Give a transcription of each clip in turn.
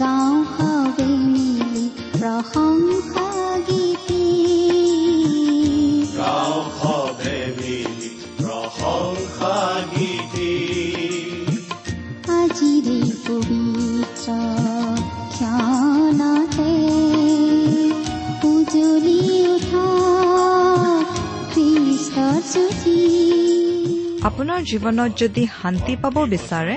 মুখৰিত কৰি গাওঁ সবে মিলি প্ৰশংসা গীতি আজিৰে পবিত্ৰ ক্ষণতে উজলি উঠা আপোনাৰ জীৱনত যদি শান্তি পাব বিচাৰে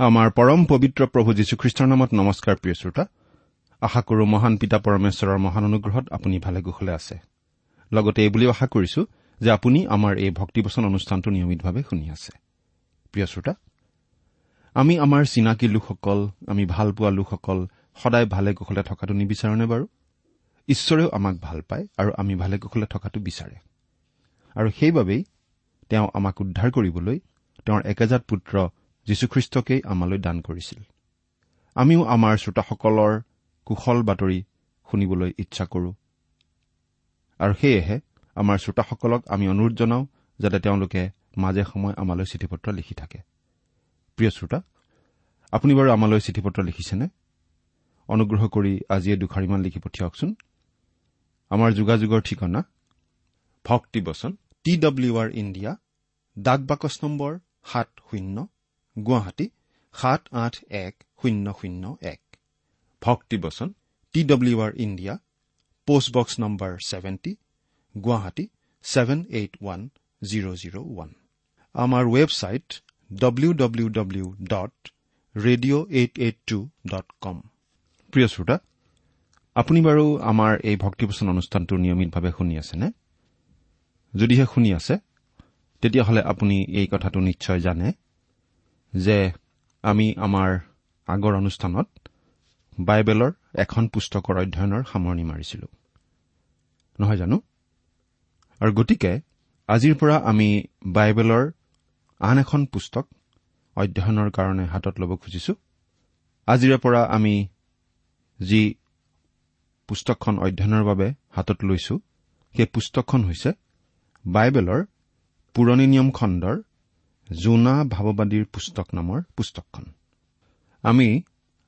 আমাৰ পৰম পবিত্ৰ প্ৰভু যীশুখ্ৰীষ্টৰ নামত নমস্কাৰ প্ৰিয় শ্ৰোতা। আশা কৰো মহান পিতা পৰমেশ্বৰৰ মহান অনুগ্ৰহত আপুনি ভালে কুশলে আছে। লগতে এই বুলিও আশা কৰিছো যে আপুনি আমাৰ এই ভক্তিবচন অনুষ্ঠানটো নিয়মিতভাৱে শুনি আছে। প্ৰিয় শ্ৰোতা আমি আমাৰ চিনাকি লোকসকল আমি ভাল পোৱা লোকসকল সদায় ভালে কুশলে থকাটো নিবিচাৰোনে বাৰু? ঈশ্বৰেও আমাক ভাল পায় আৰু আমি ভালে কুশলে থকাটো বিচাৰে। আৰু সেইবাবেই তেওঁ আমাক উদ্ধাৰ কৰিবলৈ তেওঁৰ একেজাত পুত্ৰ যীশুখ্ৰীষ্টকেই আমালৈ দান কৰিছিল। আমিও আমাৰ শ্ৰোতাসকলৰ কুশল বাতৰি শুনিবলৈ ইচ্ছা কৰো। আৰু সেয়েহে আমাৰ শ্ৰোতাসকলক আমি অনুৰোধ জনাওঁ যাতে তেওঁলোকে মাজে সময়ে আমালৈ চিঠি পত্ৰ লিখি থাকে। প্ৰিয় শ্ৰোতা আপুনি বাৰু আমালৈ চিঠি পত্ৰ লিখিছেনে? অনুগ্ৰহ কৰি আজিয়ে দুখাৰিমান লিখি পঠিয়াওকচোন। আমাৰ যোগাযোগৰ ঠিকনা ভক্তিবচন টি ডব্লিউ আৰ ইণ্ডিয়া ডাক বাকচ নম্বৰ সাত শূন্য গুৱাহাটী সাত আঠ এক শূন্য শূন্য এক। ভক্তিবচন T W R India post box number seventy Guwahati seven eight one zero' zero' one. আমাৰ website W W W dot radio' eight eight two dot com প্ৰিয় শ্ৰোতা আপুনি বাৰু আমাৰ এই ভক্তিবচন অনুষ্ঠানটো নিয়মিতভাৱে শুনি আছেনে? যদিহে শুনি আছে তেতিয়াহ'লে আপুনি এই কথাটো নিশ্চয় জানে। যে আমি আমাৰ আগৰ অনুষ্ঠানত বাইবেলৰ এখন পুস্তকৰ অধ্যয়নৰ সামৰণি মাৰিছিলো। নহয় জানো? আৰু গতিকে আজিৰ পৰা আমি বাইবেলৰ আন এখন পুস্তক অধ্যয়নৰ কাৰণে হাতত ল'ব খুজিছো। আজিৰে পৰা আমি যি পুস্তকখন অধ্যয়নৰ বাবে হাতত লৈছো সেই পুস্তকখন হৈছে বাইবেলৰ পুৰণি নিয়ম খণ্ডৰ জোনা ভাৱবাদীৰ পুস্তক নামৰ পুস্তকখন। আমি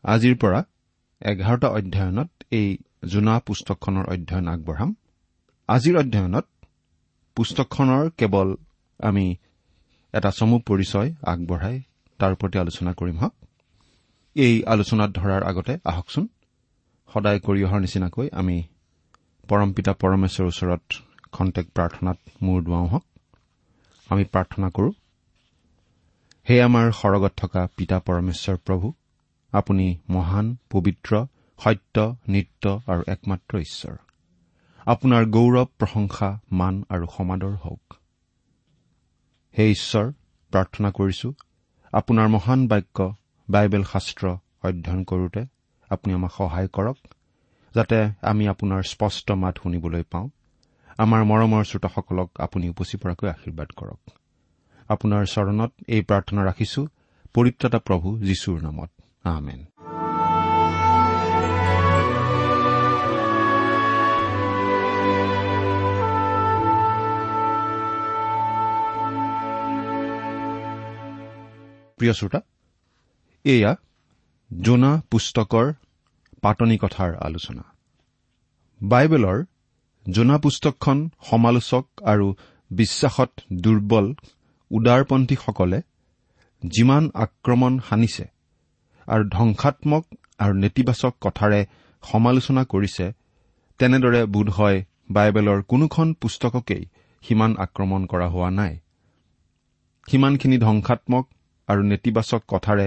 আজিৰ পৰা এঘাৰটা অধ্যয়নত এই জোনা পুস্তকখনৰ অধ্যয়ন আগবঢ়াম। আজিৰ অধ্যয়নত পুস্তকখনৰ কেৱল আমি এটা চমু পৰিচয় আগবঢ়াই তাৰ প্ৰতি আলোচনা কৰিম হওক। এই আলোচনাত ধৰাৰ আগতে আহকচোন। সদায় কৰি অহাৰ নিচিনাকৈ আমি পৰমপিতা পৰমেশ্বৰৰ ওচৰত খন্তেক প্ৰাৰ্থনাত মূৰ দুৱাওঁ হওক। আমি প্ৰাৰ্থনা কৰো হে আমাৰ সৰগত থকা পিতা পৰমেশ্বৰ প্ৰভু আপুনি মহান পবিত্ৰ সত্য নিত্য আৰু একমাত্ৰ ঈশ্বৰ। আপোনাৰ গৌৰৱ প্ৰশংসা মান আৰু সমাদৰ হওক। হে ঈশ্বৰ প্ৰাৰ্থনা কৰিছো আপোনাৰ মহান বাক্য বাইবেল শাস্ত্ৰ অধ্যয়ন কৰোতে আপুনি আমাক সহায় কৰক যাতে আমি আপোনাৰ স্পষ্ট মাত শুনিবলৈ পাওঁ আমাৰ মৰমৰ শ্ৰোতাসকলক আপুনি উপচি পৰাকৈ আশীৰ্বাদ কৰক। আপোনাৰ চৰণত এই প্ৰাৰ্থনা ৰাখিছো। পৰিত্ৰতা প্ৰভু যীশুৰ নামত। আহমেন প্ৰিয় শ্ৰোতা এয়া জোনা পুস্তকৰ পাতনি কথাৰ আলোচনা। বাইবেলৰ জোনা পুস্তকখন সমালোচক আৰু বিশ্বাসত দুৰ্বল উদাৰপন্থীসকলে যিমান আক্ৰমণ সানিছে আৰু ধ্বংসাত্মক আৰু নেতিবাচক কথাৰে সমালোচনা কৰিছে তেনেদৰে বোধহয় বাইবেলৰ কোনোখন পুস্তককেই সিমান আক্ৰমণ কৰা হোৱা নাই। সিমানখিনি ধ্বংসাত্মক আৰু নেতিবাচক কথাৰে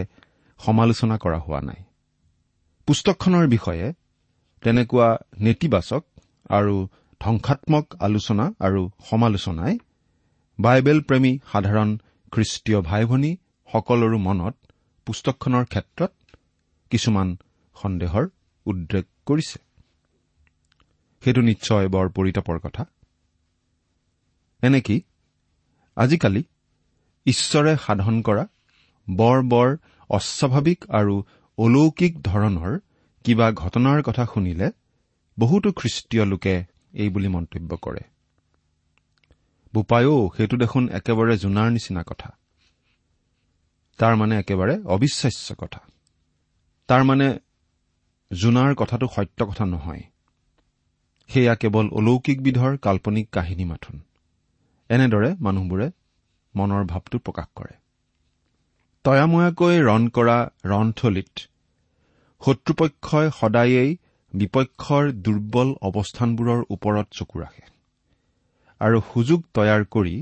সমালোচনা কৰা হোৱা নাই। পুস্তকখনৰ বিষয়ে তেনেকুৱা নেতিবাচক আৰু ধ্বংসাত্মক আলোচনা আৰু সমালোচনাই বাইবেল প্ৰেমী সাধাৰণ খ্ৰীষ্টীয় ভাই ভনী সকলৰো মনত পুস্তকখনৰ ক্ষেত্ৰত কিছুমান সন্দেহৰ উদ্ৰেক কৰিছে। সেইটো নিশ্চয় বৰ পৰিতাপৰ কথা। এনেকি আজিকালি ঈশ্বৰে সাধন কৰা বৰ বৰ অস্বাভাৱিক আৰু অলৌকিক ধৰণৰ কিবা ঘটনাৰ কথা শুনিলে বহুতো খ্ৰীষ্টীয় লোকে এই বুলি মন্তব্য কৰে। বোপায়ো সেইটো দেখোন একেবাৰে জোনাৰ নিচিনা কথা। তাৰ মানে একেবাৰে অবিশ্বাস্য কথা। তাৰ মানে জোনাৰ কথাটো সত্য কথা নহয়। সেয়া কেৱল অলৌকিকবিধৰ কাল্পনিক কাহিনী মাথোন। এনেদৰে মানুহবোৰে মনৰ ভাৱটো প্ৰকাশ কৰে। তয়াময়াকৈ ৰণ কৰা ৰণথলীত শত্ৰুপক্ষই সদায়েই বিপক্ষৰ দুৰ্বল অৱস্থানবোৰৰ ওপৰত চকু ৰাখে। আৰু সুযোগ তৈয়াৰ কৰি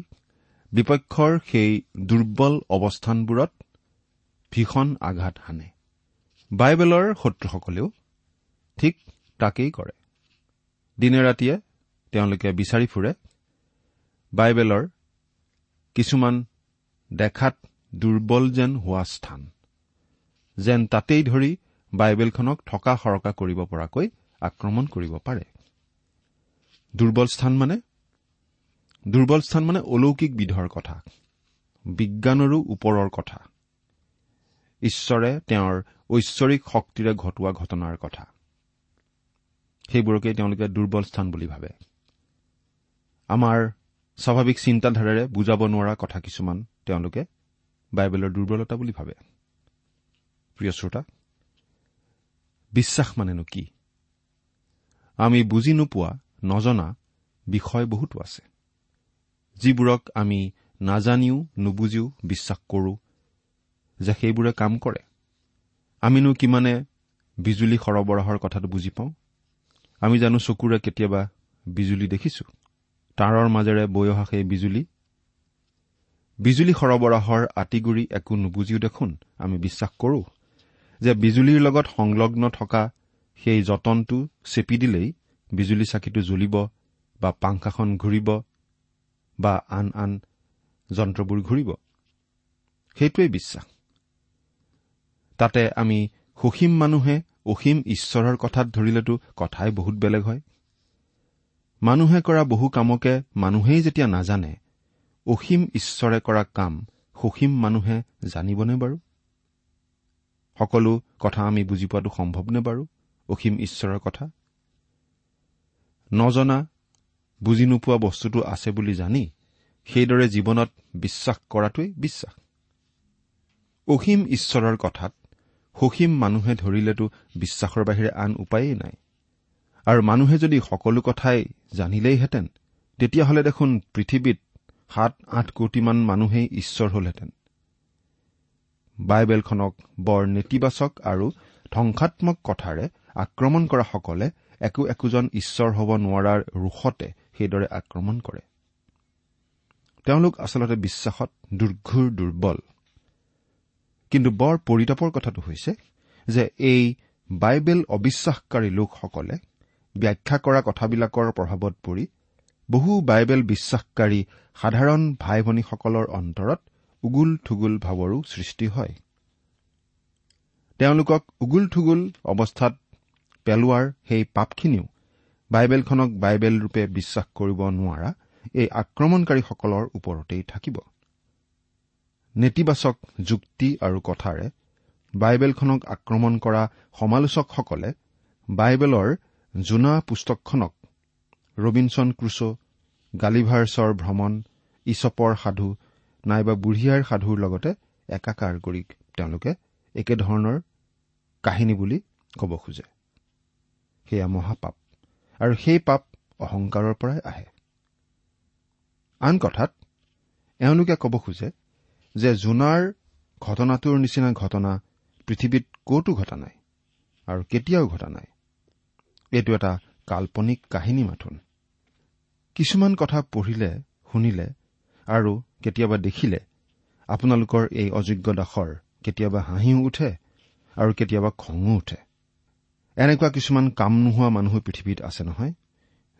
বিপক্ষৰ সেই দুৰ্বল অৱস্থানবোৰত ভীষণ আঘাত সানে বাইবেলৰ শত্ৰুসকলেও ঠিক তাকেই কৰে। দিনে ৰাতিয়ে তেওঁলোকে বিচাৰি ফুৰে বাইবেলৰ কিছুমান দেখাত দুৰ্বল যেন হোৱা স্থান যেন তাতেই ধৰি বাইবেলখনক থকা সৰকা কৰিব পৰাকৈ আক্ৰমণ কৰিব পাৰে। দুৰ্বল স্থান মানে দুৰ্বল স্থান মানে অলৌকিক বিধৰ কথা বিজ্ঞানৰো ওপৰৰ কথা। ঈশ্বৰে তেওঁৰ ঐশ্বৰিক শক্তিৰে ঘটোৱা ঘটনাৰ কথা। সেইবোৰকে তেওঁলোকে দুৰ্বল স্থান বুলি ভাবে। আমাৰ স্বাভাৱিক চিন্তাধাৰাৰে বুজাব নোৱাৰা কথা কিছুমান তেওঁলোকে বাইবেলৰ দুৰ্বলতা বুলি ভাবে। প্ৰিয় শ্ৰোতা বিশ্বাস মানেনো কি? আমি বুজি নোপোৱা নজনা বিষয় বহুতো আছে। যিবোৰক আমি নাজানিও নুবুজিও বিশ্বাস কৰোঁ যে সেইবোৰে কাম কৰে। আমিনো কিমানে বিজুলী সৰবৰাহৰ কথাটো বুজি পাওঁ? আমি জানো চকুৰে কেতিয়াবা বিজুলী দেখিছো। তাঁৰৰ মাজেৰে বৈ অহা সেই বিজুলী। বিজুলী সৰবৰাহৰ আঁতিগুৰি একো নুবুজিও দেখোন। আমি বিশ্বাস কৰো যে বিজুলীৰ লগত সংলগ্ন থকা সেই যতনটো চেপি দিলেই বিজুলী চাকিটো জ্বলিব বা পাংখাখন ঘূৰিব বা আন আন যন্ত্ৰবোৰ ঘূৰিব। সেইটোৱেই বিশ্বাস। তাতে আমি সসীম মানুহে অসীম ঈশ্বৰৰ কথাত ধৰিলেতো কথাই বহুত বেলেগ হয়। মানুহে কৰা বহু কামকে মানুহেই যেতিয়া নাজানে অসীম ঈশ্বৰে কৰা কাম সসীম মানুহে জানিবনে বাৰু? সকলো কথা আমি বুজি পোৱাটো সম্ভৱনে বাৰু অসীম ঈশ্বৰৰ কথা? নজনা বুজি নোপোৱা বস্তুটো আছে বুলি জানি সেইদৰে জীৱনত বিশ্বাস কৰাটোৱেই বিশ্বাস। অসীম ঈশ্বৰৰ কথাত সসীম মানুহে ধৰিলেতো বিশ্বাসৰ বাহিৰে আন উপায়েই নাই। আৰু মানুহে যদি সকলো কথাই জানিলেইহেঁতেন তেতিয়াহ'লে দেখোন পৃথিৱীত সাত আঠ কোটিমান মানুহেই ঈশ্বৰ হলহেঁতেন। বাইবেলখনক বৰ নেতিবাচক আৰু ধ্বংসাত্মক কথাৰে আক্ৰমণ কৰাসকলে একো একোজন ঈশ্বৰ হ'ব নোৱাৰাৰ ৰোষতে সেইদৰে আক্ৰমণ কৰে। তেওঁলোক আচলতে বিশ্বাসত দুৰ্ঘুৰ দুৰ্বল। কিন্তু বৰ পৰিতাপৰ কথাটো হৈছে যে এই বাইবেল অবিশ্বাসকাৰী লোকসকলে ব্যাখ্যা কৰা কথাবিলাকৰ প্ৰভাৱত পৰি বহু বাইবেল বিশ্বাসকাৰী সাধাৰণ ভাই ভনীসকলৰ অন্তৰত উগুল থুগুল ভাৱৰো সৃষ্টি হয়। তেওঁলোকক উগুল থুগুল অৱস্থাত পেলোৱাৰ সেই পাপখিনিও বাইবেলখনক বাইবেল ৰূপে বিশ্বাস কৰিব নোৱাৰা এই আক্ৰমণকাৰীসকলৰ ওপৰতেই থাকিব। নেতিবাচক যুক্তি আৰু কথাৰে বাইবেলখনক আক্ৰমণ কৰা সমালোচকসকলে বাইবেলৰ জোনা পুস্তকখনক ৰবিনছন ক্ৰুচো গালিভাৰ্ছৰ ভ্ৰমণ ইছপৰ সাধু নাইবা বুঢ়িয়াৰ সাধুৰ লগতে একাকাৰ কৰি তেওঁলোকে একেধৰণৰ কাহিনী বুলি ক'ব খোজে। সেয়া মহাপাপ। আৰু সেই পাপ অহংকাৰৰ পৰাই আহে। আন কথাত এওঁলোকে ক'ব খোজে যে জোনাৰ ঘটনাটোৰ নিচিনা ঘটনা পৃথিৱীত কতো ঘটা নাই আৰু কেতিয়াও ঘটা নাই। এইটো এটা কাল্পনিক কাহিনী মাথোন। কিছুমান কথা পঢ়িলে শুনিলে আৰু কেতিয়াবা দেখিলে আপোনালোকৰ এই অযোগ্য দাসৰ কেতিয়াবা হাঁহিও উঠে আৰু কেতিয়াবা খঙো উঠে। এনেকুৱা কিছুমান কাম নোহোৱা মানুহো পৃথিৱীত আছে নহয়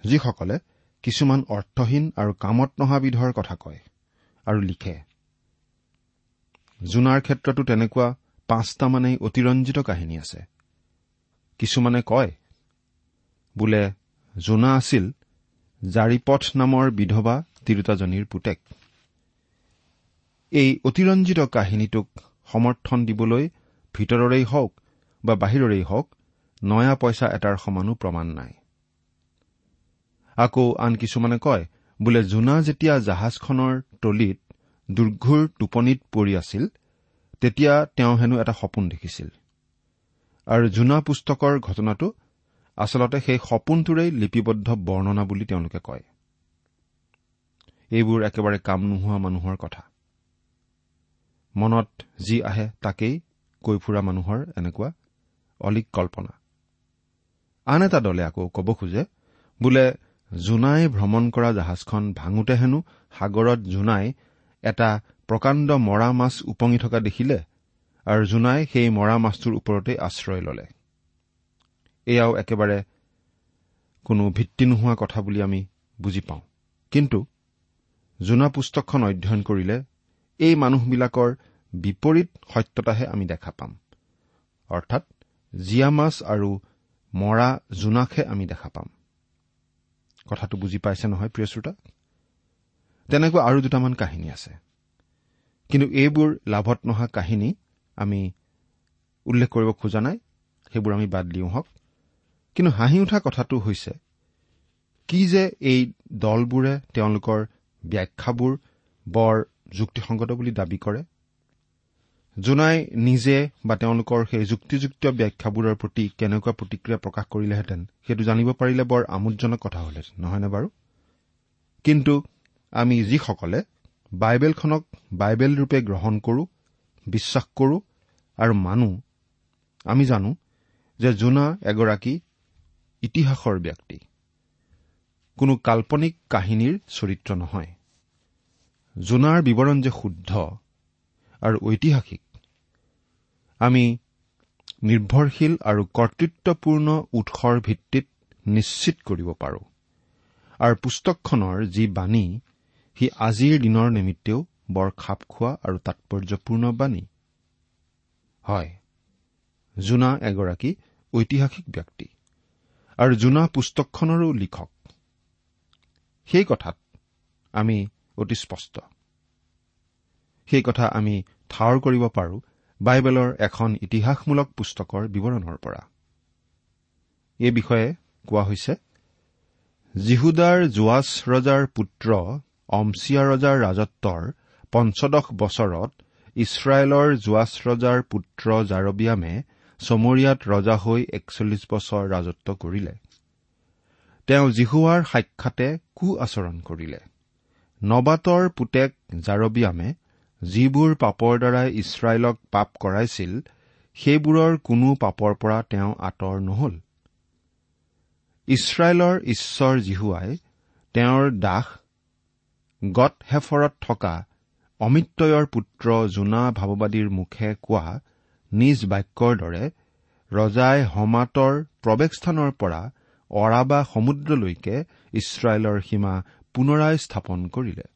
যিসকলে কিছুমান অৰ্থহীন আৰু কামত নহা বিধৰ কথা কয় আৰু লিখে। জোনাৰ ক্ষেত্ৰতো তেনেকুৱা পাঁচটামানেই অতিৰঞ্জিত কাহিনী আছে। কিছুমানে কয় বোলে জোনা আছিল জাৰিপথ নামৰ বিধৱা তিৰোতাজনীৰ পুতেক। এই অতিৰঞ্জিত কাহিনীটোক সমৰ্থন দিবলৈ ভিতৰৰেই হওক বা বাহিৰৰেই হওক নয়া পইচা এটাৰ সমানো প্ৰমাণ নাই। আকৌ আন কিছুমানে কয় বোলে জোনা যেতিয়া জাহাজখনৰ তলিত দুৰ্ঘুৰ টোপনিত পৰি আছিল তেতিয়া তেওঁ হেনো এটা সপোন দেখিছিল। আৰু জোনা পুস্তকৰ ঘটনাটো আচলতে সেই সপোনটোৰেই লিপিবদ্ধ বৰ্ণনা বুলি তেওঁলোকে কয়। এইবোৰ একেবাৰে কাম নোহোৱা মানুহৰ কথা। মনত যি আহে তাকেই কৈ ফুৰা মানুহৰ এনেকুৱা অলিক কল্পনা। আন এটা দলে আকৌ ক'ব খোজে বোলে জোনাই ভ্ৰমণ কৰা জাহাজখন ভাঙোতে হেনো সাগৰত জোনাই এটা প্ৰকাণ্ড মৰা মাছ উপঙি থকা দেখিলে আৰু জোনাই সেই মৰা মাছটোৰ ওপৰতেই আশ্ৰয় ললে। এয়াও একেবাৰে কোনো ভিত্তি নোহোৱা কথা বুলি আমি বুজি পাওঁ। কিন্তু জোনা পুস্তকখন অধ্যয়ন কৰিলে এই মানুহবিলাকৰ বিপৰীত সত্যতাহে আমি দেখা পাম। অৰ্থাৎ জীয়া মাছ আৰু মৰা জোনাকহে আমি দেখা পাম। কথাটো বুজি পাইছে নহয় প্ৰিয় শ্ৰোতা? তেনেকুৱা আৰু দুটামান কাহিনী আছে। কিন্তু এইবোৰ লাভত নহা কাহিনী আমি উল্লেখ কৰিব খোজা নাই সেইবোৰ আমি বাদ দিওঁ হওক। কিন্তু হাঁহি উঠা কথাটো হৈছে কি যে এই দলবোৰে তেওঁলোকৰ ব্যাখ্যাবোৰ বৰ যুক্তিসংগত বুলি দাবী কৰে জোনাই নিজে বা তেওঁলোকৰ সেই যুক্তিযুক্ত ব্যাখ্যাবোৰৰ প্ৰতি কেনেকুৱা প্ৰতিক্ৰিয়া প্ৰকাশ কৰিলেহেঁতেন সেইটো জানিব পাৰিলে বৰ আমোদজনক কথা হলহেঁতেন নহয়নে বাৰু? কিন্তু আমি যিসকলে বাইবেলখনক বাইবেল ৰূপে গ্ৰহণ কৰো বিশ্বাস কৰো আৰু মানো আমি জানো যে জোনা এগৰাকী ইতিহাসৰ ব্যক্তি। কোনো কাল্পনিক কাহিনীৰ চৰিত্ৰ নহয়। জোনাৰ বিৱৰণ যে শুদ্ধ আৰু ঐতিহাসিক আমি নিৰ্ভৰশীল আৰু কৰ্তৃত্বপূৰ্ণ উৎসৰ ভিত্তিত নিশ্চিত কৰিব পাৰোঁ। আৰু পুস্তকখনৰ যি বাণী সি আজিৰ দিনৰ নিমিত্তেও বৰ খাপ খোৱা আৰু তাৎপৰ্যপূৰ্ণ বাণী। হয় জোনা এগৰাকী ঐতিহাসিক ব্যক্তি আৰু জোনা পুস্তকখনৰো লিখক। সেই কথাত আমি অতি স্পষ্ট। সেই কথা আমি ঠাৱৰ কৰিব পাৰো বাইবেলৰ এখন ইতিহাসমূলক পুস্তকৰ বিৱৰণৰ পৰা। এই বিষয়ে কোৱা হৈছে জিহুদাৰ জোৱাছ ৰজাৰ পুত্ৰ অমছিয়া ৰজাৰ ৰাজত্বৰ পঞ্চদশ বছৰত ইছৰাইলৰ জোৱাছ ৰজাৰ পুত্ৰ জাৰবিয়ামে চমৰীয়াত ৰজা হৈ একচল্লিছ বছৰ ৰাজত্ব কৰিলে। তেওঁ জিহুৱাৰ সাক্ষাতে কু আচৰণ কৰিলে। নবাতৰ পুতেক জাৰবিয়ামে যিবোৰ পাপৰ দ্বাৰাই ইছৰাইলক পাপ কৰাইছিল সেইবোৰৰ কোনো পাপৰ পৰা তেওঁ আঁতৰ নহল। ইছৰাইলৰ ঈশ্বৰ জিহুৱাই তেওঁৰ দাস গট হেফৰত থকা অমিত্ৰয়ৰ পুত্ৰ জোনা ভাৱবাদীৰ মুখে কোৱা নিজ বাক্যৰ দৰে ৰজাই হমাতৰ প্ৰৱেশস্থানৰ পৰা অৰাবা সমুদ্ৰলৈকে ইছৰাইলৰ সীমা পুনৰাই স্থাপন কৰিলে।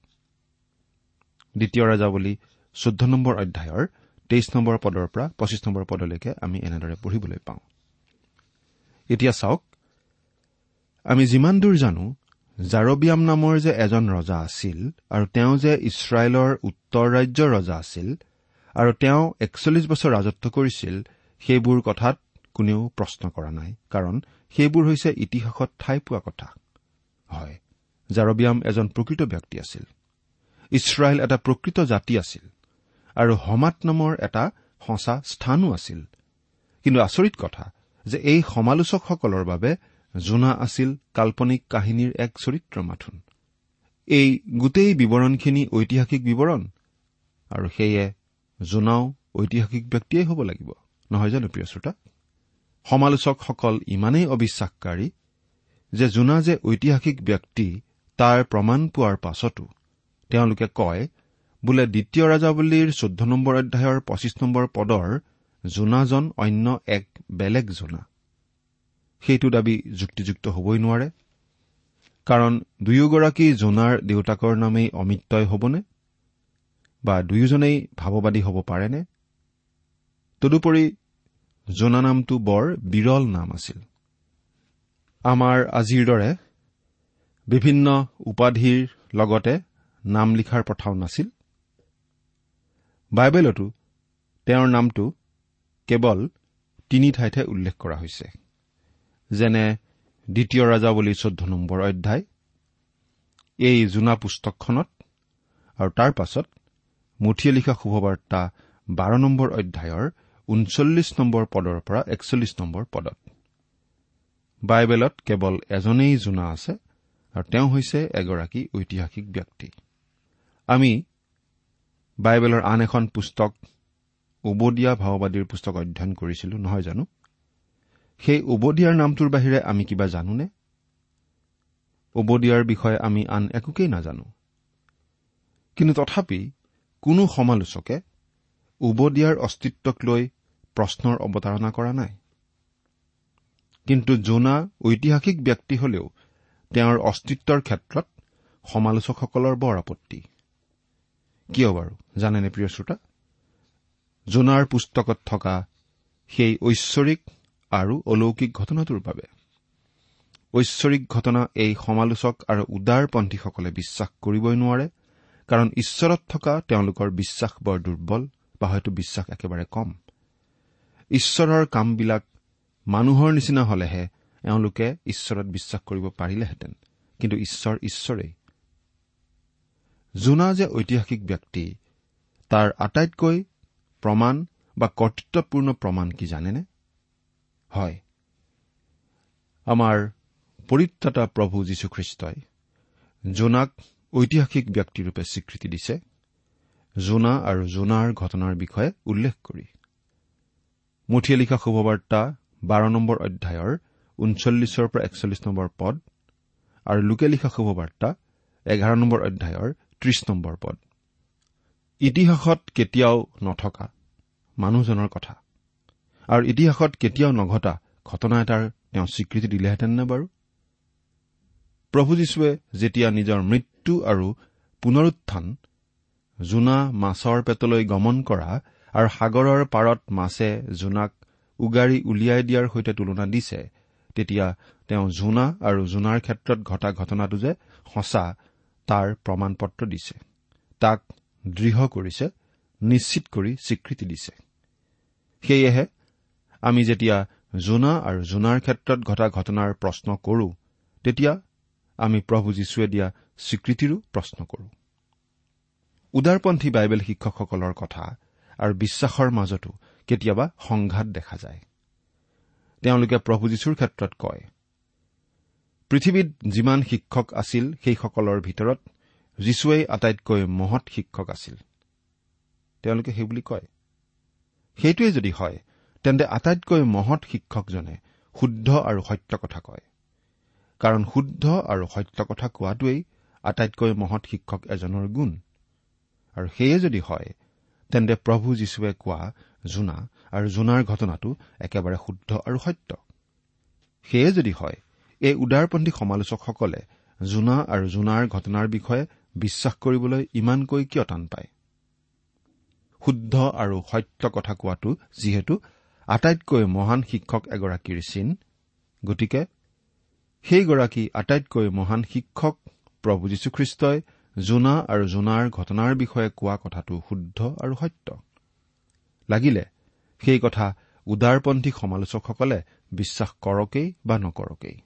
দ্বিতীয় ৰাজাৱলী চৈধ্য নম্বৰ অধ্যায়ৰ তেইছ নম্বৰ পদৰ পৰা পঁচিছ নম্বৰ পদলৈকে আমি এনেদৰে পঢ়িবলৈ পাওঁ। এতিয়া চাওক আমি যিমান দূৰ জানো জাৰবিয়াম নামৰ যে এজন ৰজা আছিল আৰু তেওঁ যে ইছৰাইলৰ উত্তৰ ৰাজ্যৰ ৰজা আছিল আৰু তেওঁ একচল্লিছ বছৰ ৰাজত্ব কৰিছিল সেইবোৰ কথাত কোনেও প্ৰশ্ন কৰা নাই কাৰণ সেইবোৰ হৈছে ইতিহাসত ঠাই পোৱা কথা। হয় জাৰবিয়াম এজন প্ৰকৃত ব্যক্তি আছিল। ইছৰাইল এটা প্ৰকৃত জাতি আছিল আৰু সমাত নামৰ এটা সঁচা স্থানো আছিল। কিন্তু আচৰিত কথা যে এই সমালোচকসকলৰ বাবে জোনা আছিল কাল্পনিক কাহিনীৰ এক চৰিত্ৰ মাথোন। এই গোটেই বিৱৰণখিনি ঐতিহাসিক বিৱৰণ আৰু সেয়ে জোনাও ঐতিহাসিক ব্যক্তিয়েই হ'ব লাগিব নহয় জানো প্ৰিয় শ্ৰোতা? সমালোচকসকল ইমানেই অবিশ্বাসকাৰী যে জোনা যে ঐতিহাসিক ব্যক্তি তাৰ প্ৰমাণ পোৱাৰ পাছতো তেওঁলোকে কয় বোলে দ্বিতীয় ৰাজাৱলীৰ চৈধ্য নম্বৰ অধ্যায়ৰ পঁচিছ নম্বৰ পদৰ জোনাজন অন্য এক বেলেগ জোনা। সেইটো দাবী যুক্তিযুক্ত হবই নোৱাৰে। কাৰণ দুয়োগৰাকী জোনাৰ দেউতাকৰ নামেই অমিত্যই হ'বনে? বা দুয়োজনেই ভাৱবাদী হ'ব পাৰেনে? তদুপৰি জোনা নামটো বৰ বিৰল নাম আছিল। আমাৰ আজিৰ দৰে বিভিন্ন উপাধিৰ লগতে নাম লিখাৰ প্ৰথাও নাছিল। বাইবেলতো তেওঁৰ নামটো কেৱল তিনি ঠাইতহে উল্লেখ কৰা হৈছে। যেনে দ্বিতীয় ৰাজাৱলী চৈধ্য নম্বৰ অধ্যায় এই জোনা পুস্তকখনত আৰু তাৰ পাছত মুঠিয়ে লিখা শুভবাৰ্তা বাৰ নম্বৰ অধ্যায়ৰ ঊনচল্লিছ নম্বৰ পদৰ পৰা একচল্লিছ নম্বৰ পদত। বাইবেলত কেৱল এজনেই জোনা আছে আৰু তেওঁ হৈছে এগৰাকী ঐতিহাসিক ব্যক্তি। আমি বাইবেলৰ আন এখন পুস্তক উবদীয়া ভাওবাদীৰ পুস্তক অধ্যয়ন কৰিছিলো নহয় জানো? সেই উবদিয়াৰ নামটোৰ বাহিৰে আমি কিবা জানোনে? উবদিয়াৰ বিষয়ে আমি আন একোকেই নাজানো। কিন্তু তথাপি কোনো সমালোচকে উবদিয়াৰ অস্তিত্বক লৈ প্ৰশ্নৰ অৱতাৰণা কৰা নাই। কিন্তু জোনা ঐতিহাসিক ব্যক্তি হলেও তেওঁৰ অস্তিত্বৰ ক্ষেত্ৰত সমালোচকসকলৰ বৰ আপত্তি। কিয় বাৰু? জানেনে প্ৰিয় শ্ৰোতা? জোনাৰ পুস্তকত থকা সেই ঐশ্বৰিক আৰু অলৌকিক ঘটনাটোৰ বাবে। ঐশ্বৰিক ঘটনা এই সমালোচক আৰু উদাৰপন্থীসকলে বিশ্বাস কৰিবই নোৱাৰে কাৰণ ঈশ্বৰত থকা তেওঁলোকৰ বিশ্বাস বৰ দুৰ্বল বা হয়তো বিশ্বাস একেবাৰে কম। ঈশ্বৰৰ কামবিলাক মানুহৰ নিচিনা হলেহে এওঁলোকে ঈশ্বৰত বিশ্বাস কৰিব পাৰিলেহেঁতেন। কিন্তু ঈশ্বৰ ঈশ্বৰেই। জোনা যে ঐতিহাসিক ব্যক্তি তাৰ আটাইতকৈ প্ৰমাণ বা কৰ্তৃত্বপূৰ্ণ প্ৰমাণ কি জানেনে? হয়। আমাৰ পৰিত্ৰাতা প্ৰভু যীশুখ্ৰীষ্টই জোনাক ঐতিহাসিক ব্যক্তিৰূপে স্বীকৃতি দিছে। জোনা আৰু জোনাৰ ঘটনাৰ বিষয়ে উল্লেখ কৰি। মুঠিয়ে লিখা শুভবাৰ্তা বাৰ নম্বৰ অধ্যায়ৰ ঊনচল্লিছৰ পৰা একচল্লিছ নম্বৰ পদ আৰু লোকে লিখা শুভবাৰ্তা এঘাৰ নম্বৰ অধ্যায়ৰ ত্ৰিশ নম্বৰ পদ। ইতিহাসত কেতিয়াও নথকা মানুহজনৰ কথা। আৰু ইতিহাসত কেতিয়াও নঘটা ঘটনা এটাৰ তেওঁ স্বীকৃতি দিলেহেঁতেন নে বাৰু? প্ৰভু যীশুৱে যেতিয়া নিজৰ মৃত্যু আৰু পুনৰুত্থান জোনা মাছৰ পেটলৈ গমন কৰা আৰু সাগৰৰ পাৰত মাছে জোনাক উগাৰি উলিয়াই দিয়াৰ সৈতে তুলনা দিছে তেতিয়া তেওঁ জোনা আৰু জোনাৰ ক্ষেত্ৰত ঘটা ঘটনাটো যে সঁচা তাৰ প্ৰমাণ পত্ৰ দিছে। তাক দৃঢ় কৰিছে নিশ্চিত কৰি স্বীকৃতি দিছে। সেয়েহে আমি যেতিয়া জোনা আৰু জোনাৰ ক্ষেত্ৰত ঘটা ঘটনাৰ প্ৰশ্ন কৰো তেতিয়া আমি প্ৰভু যীশুৱে দিয়া স্বীকৃতিৰো প্ৰশ্ন কৰো। উদাৰপন্থী বাইবেল শিক্ষকসকলৰ কথা আৰু বিশ্বাসৰ মাজতো কেতিয়াবা সংঘাত দেখা যায়। তেওঁলোকে প্ৰভু যীশুৰ ক্ষেত্ৰত কয় পৃথিৱীত যিমান শিক্ষক আছিল সেইসকলৰ ভিতৰত যীশুৱেই আটাইতকৈ মহৎ শিক্ষক আছিল। তেওঁলোকে সেইবুলি কয়। সেইটোৱে যদি হয় তেন্তে আটাইতকৈ মহৎ শিক্ষকজনে শুদ্ধ আৰু সত্য কথা কয়। কাৰণ শুদ্ধ আৰু সত্য কথা কোৱাটোৱেই আটাইতকৈ মহৎ শিক্ষক এজনৰ গুণ। আৰু সেয়ে যদি হয় তেন্তে প্ৰভু যীশুৱে কোৱা জোনা আৰু জোনাৰ ঘটনাটো একেবাৰে শুদ্ধ আৰু সত্য। সেয়ে যদি হয় এই উদাৰপন্থী সমালোচকসকলে জোনা আৰু জোনাৰ ঘটনাৰ বিষয়ে বিশ্বাস কৰিবলৈ ইমানকৈ কিয় টান পায়? শুদ্ধ আৰু সত্য কথা কোৱাটো যিহেতু আটাইতকৈ মহান শিক্ষক এগৰাকীৰ চিন গতিকে সেইগৰাকী আটাইতকৈ মহান শিক্ষক প্ৰভু যীশুখ্ৰীষ্টই জোনা আৰু জোনাৰ ঘটনাৰ বিষয়ে কোৱা কথাটো শুদ্ধ আৰু সত্য। লাগিলে সেই কথা উদাৰপন্থী সমালোচকসকলে বিশ্বাস কৰকেই বা নকৰকেই।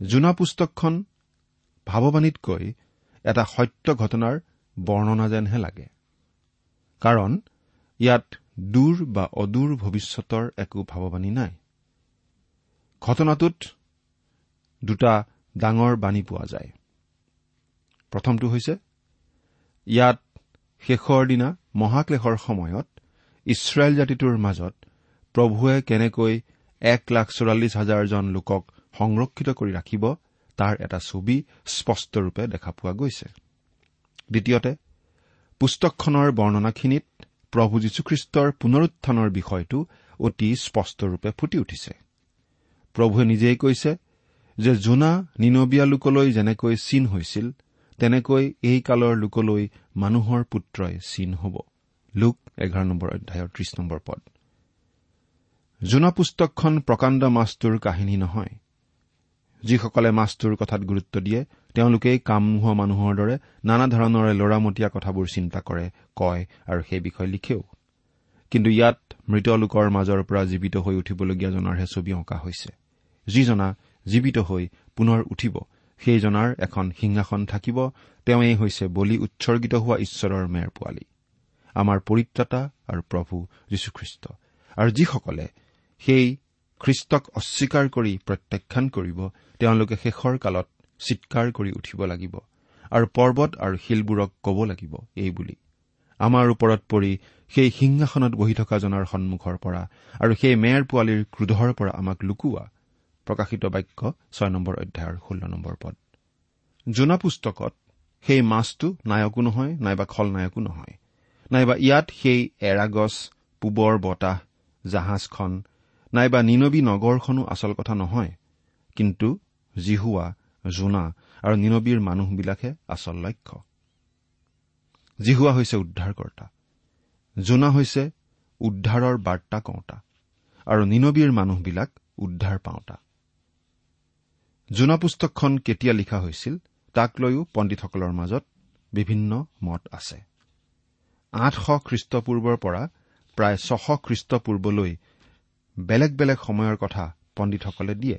জোনা পুস্তকখন ভাৱবাণীতকৈ এটা সত্য ঘটনাৰ বৰ্ণনা যেনহে লাগে। কাৰণ ইয়াত দূৰ বা অদূৰ ভৱিষ্যতৰ একো ভাৱবাণী নাই। ঘটনাটোত দুটা ডাঙৰ বাণী পোৱা যায়। প্ৰথমটো হৈছে ইয়াত শেষৰ দিনা মহাক্লেশৰ সময়ত ইছৰাইল জাতিটোৰ মাজত প্ৰভুৱে কেনেকৈ এক লাখ চৌৰাল্লিছ হাজাৰজন লোকক সংৰক্ষিত কৰি ৰাখিব তাৰ এটা ছবি স্পষ্টৰূপে দেখা পোৱা গৈছে। দ্বিতীয়তে পুস্তকখনৰ বৰ্ণনাখিনিত প্ৰভু যীশুখ্ৰীষ্টৰ পুনৰুত্থানৰ বিষয়টো অতি স্পষ্টৰূপে ফুটি উঠিছে। প্ৰভুৱে নিজেই কৈছে যে জোনা নিনবীয়া লোকলৈ যেনেকৈ চীন হৈছিল তেনেকৈ এই কালৰ লোকলৈ মানুহৰ পুত্ৰই চীন হ'ব। লোক এঘাৰ নম্বৰ অধ্যায়ৰ ত্ৰিশ নম্বৰ পদ। জোনা পুস্তকখন প্ৰকাণ্ড মাছটোৰ কাহিনী নহয়। যিসকলে মাছটোৰ কথাত গুৰুত্ব দিয়ে তেওঁলোকেই কাম নোহোৱা মানুহৰ দৰে নানা ধৰণৰে লৰামতীয়া কথাবোৰ চিন্তা কৰে কয় আৰু সেই বিষয়ে লিখেও। কিন্তু ইয়াত মৃত লোকৰ মাজৰ পৰা জীৱিত হৈ উঠিবলগীয়া জনাৰহে ছবি অঁকা হৈছে। যিজনা জীৱিত হৈ পুনৰ উঠিব সেইজনাৰ এখন সিংহাসন থাকিব তেওঁৱেই হৈছে বলি উৎসৰ্গিত হোৱা ঈশ্বৰৰ মেৰ পোৱালী। আমাৰ পৰিত্ৰাতা আৰু প্ৰভু যীশুখ্ৰীষ্ট। আৰু যিসকলে সেই খ্ৰীষ্টক অস্বীকাৰ কৰি প্ৰত্যাখ্যান কৰিব তেওঁলোকে শেষৰ কালত চিৎকাৰ কৰি উঠিব লাগিব আৰু পৰ্বত আৰু শিলবোৰক কব লাগিব এই বুলি। আমাৰ ওপৰত পৰি সেই সিংহাসনত বহি থকা জনাৰ সন্মুখৰ পৰা আৰু সেই মেৰ পোৱালীৰ ক্ৰোধৰ পৰা আমাক লুকুওৱা প্ৰকাশিত বাক্য ছয় নম্বৰ অধ্যায়ৰ ষোল্ল নম্বৰ পদ। জোনা পুস্তকত সেই মাছটো নায়কো নহয় নাইবা খলনায়কো নহয়। নাইবা ইয়াত সেই এৰাগছ পূবৰ বতাহ জাহাজখন নাইবা নিনবী নগৰখনো আচল কথা নহয় কিন্তু জিহুৱা জোনা আৰু নিনবীৰ মানুহবিলাকহে আচল লক্ষ্য। জিহুৱা হৈছে উদ্ধাৰকৰ্তা। জোনা হৈছে উদ্ধাৰৰ বাৰ্তা কওঁতা আৰু নিনবীৰ মানুহবিলাক উদ্ধাৰ পাওঁতা। জোনা পুস্তকখন কেতিয়া লিখা হৈছিল তাক লৈও পণ্ডিতসকলৰ মাজত বিভিন্ন মত আছে। আঠশ খ্ৰীষ্টপূৰ্বৰ পৰা প্ৰায় ছশ খ্ৰীষ্টপূৰ্বলৈ বেলেগ বেলেগ সময়ৰ কথা পণ্ডিতসকলে দিয়ে।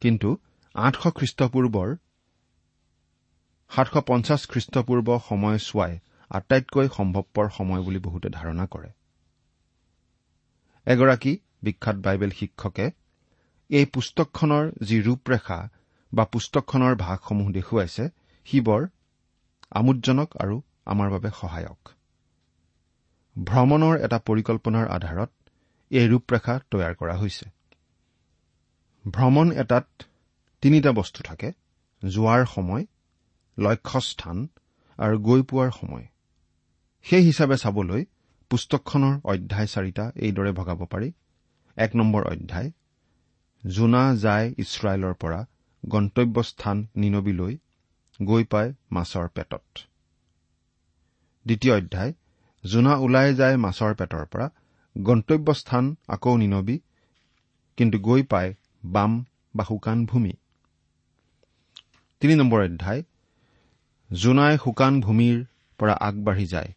কিন্তু আঠশ খ্ৰীষ্টপূৰ্বৰ সাতশ পঞ্চাছ খ্ৰীষ্টপূৰ্ব সময়ছোৱাই আটাইতকৈ সম্ভৱপৰ সময় বুলি বহুতে ধাৰণা কৰে। এগৰাকী বিখ্যাত বাইবেল শিক্ষকে এই পুস্তকখনৰ যি ৰূপৰেখা বা পুস্তকখনৰ ভাগসমূহ দেখুৱাইছে সি বৰ আমোদজনক আৰু আমাৰ বাবে সহায়ক। ভ্ৰমণৰ এটা পৰিকল্পনাৰ আধাৰত এই ৰূপৰেখা তৈয়াৰ কৰা হৈছে। ভ্ৰমণ এটাত তিনিটা বস্তু থাকে যোৱাৰ সময় লক্ষ্যস্থান আৰু গৈ পোৱাৰ সময়। সেই হিচাপে চাবলৈ পুস্তকখনৰ অধ্যায় চাৰিটা এইদৰে ভগাব পাৰি। এক নম্বৰ অধ্যায় জোনা যায় ইছৰাইলৰ পৰা গন্তব্যস্থান নিনবিলৈ গৈ পায় মাছৰ পেটত। দ্বিতীয় অধ্যায় জোনা ওলাই যায় মাছৰ পেটৰ পৰা গন্তব্যস্থান আকৌ নিনবী কিন্তু গৈ পায় বাম বা শুকান ভূমি। তিনি নম্বৰ অধ্যায় জোনাই শুকান ভূমিৰ পৰা আগবাঢ়ি যায়।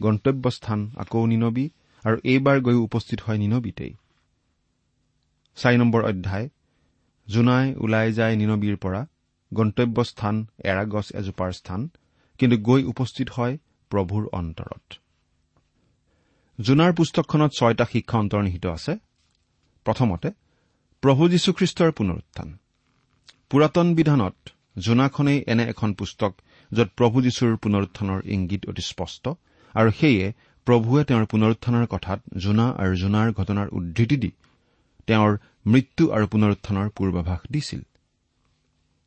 গন্তব্যস্থান আকৌ নিনবী আৰু এইবাৰ গৈ উপস্থিত হয় নিনবীতেই। চাৰি নম্বৰ অধ্যায় জোনাই ওলাই যায় নিনবীৰ পৰা। গন্তব্যস্থান এৰাগছ এজোপাৰ স্থান কিন্তু গৈ উপস্থিত হয় প্ৰভুৰ অন্তৰত। জোনাৰ পুস্তকখনত ছয়টা শিক্ষা অন্তৰ্নিহিত আছে। প্ৰথমতে প্ৰভু যীশুখ্ৰীষ্টৰ পুনৰুত্থান। পুৰাতন বিধানত জোনাখনেই এনে এখন পুস্তক য'ত প্ৰভু যীশুৰ পুনৰুত্থানৰ ইংগিত অতি স্পষ্ট আৰু সেয়ে প্ৰভুৱে তেওঁৰ পুনৰুত্থানৰ কথাত জোনা আৰু জোনাৰ ঘটনাৰ উদ্ধৃতি দি তেওঁৰ মৃত্যু আৰু পুনৰুত্থানৰ পূৰ্বাভাস দিছিল।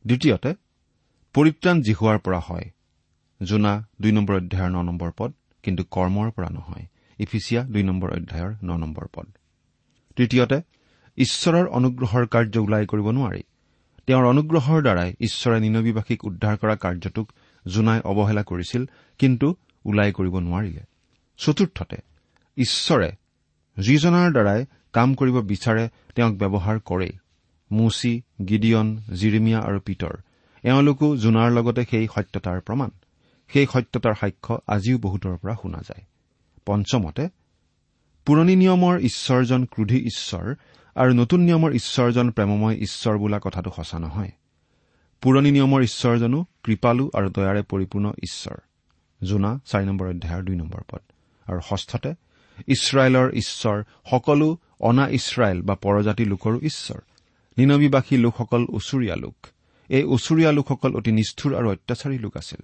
দ্বিতীয়তে পৰিত্ৰাণ জিহুৱাৰ পৰা হয়। জোনা দুই নম্বৰ অধ্যায়ৰ ন নম্বৰ পদ কিন্তু কৰ্মৰ পৰা নহয়। ইফিচিয়া দুই নম্বৰ অধ্যায়ৰ ন নম্বৰ পদ। তৃতীয়তে ঈশ্বৰৰ অনুগ্ৰহৰ কাৰ্য ওলাই কৰিব নোৱাৰি। তেওঁৰ অনুগ্ৰহৰ দ্বাৰাই ঈশ্বৰে নিনবীবাসীক উদ্ধাৰ কৰা কাৰ্যটোক জোনাই অৱহেলা কৰিছিল কিন্তু ওলাই কৰিব নোৱাৰিলে। চতুৰ্থতে ঈশ্বৰে যিজনাৰ দ্বাৰাই কাম কৰিব বিচাৰে তেওঁক ব্যৱহাৰ কৰেই। মুচি গিডিয়ন জিৰিমিয়া আৰু পিতৰ এওঁলোকো জোনাৰ লগতে সেই সত্যতাৰ প্ৰমাণ। সেই সত্যতাৰ সাক্ষ্য আজিও বহুতৰ পৰা শুনা যায়। পঞ্চমতে পুৰণি নিয়মৰ ঈশ্বৰজন ক্ৰোধী ঈশ্বৰ আৰু নতুন নিয়মৰ ঈশ্বৰজন প্ৰেমময় ঈশ্বৰ বোলা কথাটো সঁচা নহয়। পুৰণি নিয়মৰ ঈশ্বৰজনো কৃপালু আৰু দয়াৰে পৰিপূৰ্ণ ঈশ্বৰ। জোনা চাৰি নম্বৰ অধ্যায়ৰ দুই নম্বৰ পদ। আৰু ষষ্ঠতে ইছৰাইলৰ ঈশ্বৰ সকলো অনা ইছৰাইল বা পৰজাতি লোকৰো ঈশ্বৰ। নিনবীবাসী লোকসকল ওচৰীয়া লোক। এই ওচৰীয়া লোকসকল অতি নিষ্ঠুৰ আৰু অত্যাচাৰী লোক আছিল।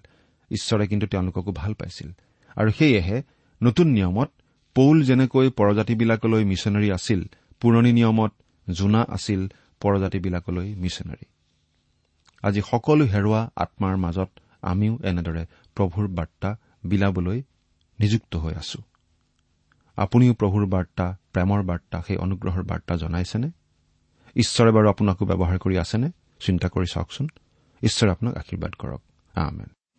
ঈশ্বৰে কিন্তু তেওঁলোককো ভাল পাইছিল। আৰু সেয়েহে নতুন নিয়মত পৌল যেনেকৈ পৰজাতিবিলাকলৈ মিছনেৰী আছিল পুৰণি নিয়মত জোনা আছিল পৰজাতিবিলাকলৈ মিছনেৰী। আজি সকলো হেৰুৱা আত্মাৰ মাজত আমিও এনেদৰে প্ৰভুৰ বাৰ্তা বিলাবলৈ নিযুক্ত হৈ আছো। আপুনিও প্ৰভুৰ বাৰ্তা প্ৰেমৰ বাৰ্তা সেই অনুগ্ৰহৰ বাৰ্তা জনাইছেনে? ঈশ্বৰে বাৰু আপোনাকো ব্যৱহাৰ কৰি আছেনে? চিন্তা কৰি চাওকচোন। ঈশ্বৰে আপোনাক আশীৰ্বাদ কৰক। আমেন।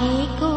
bagiku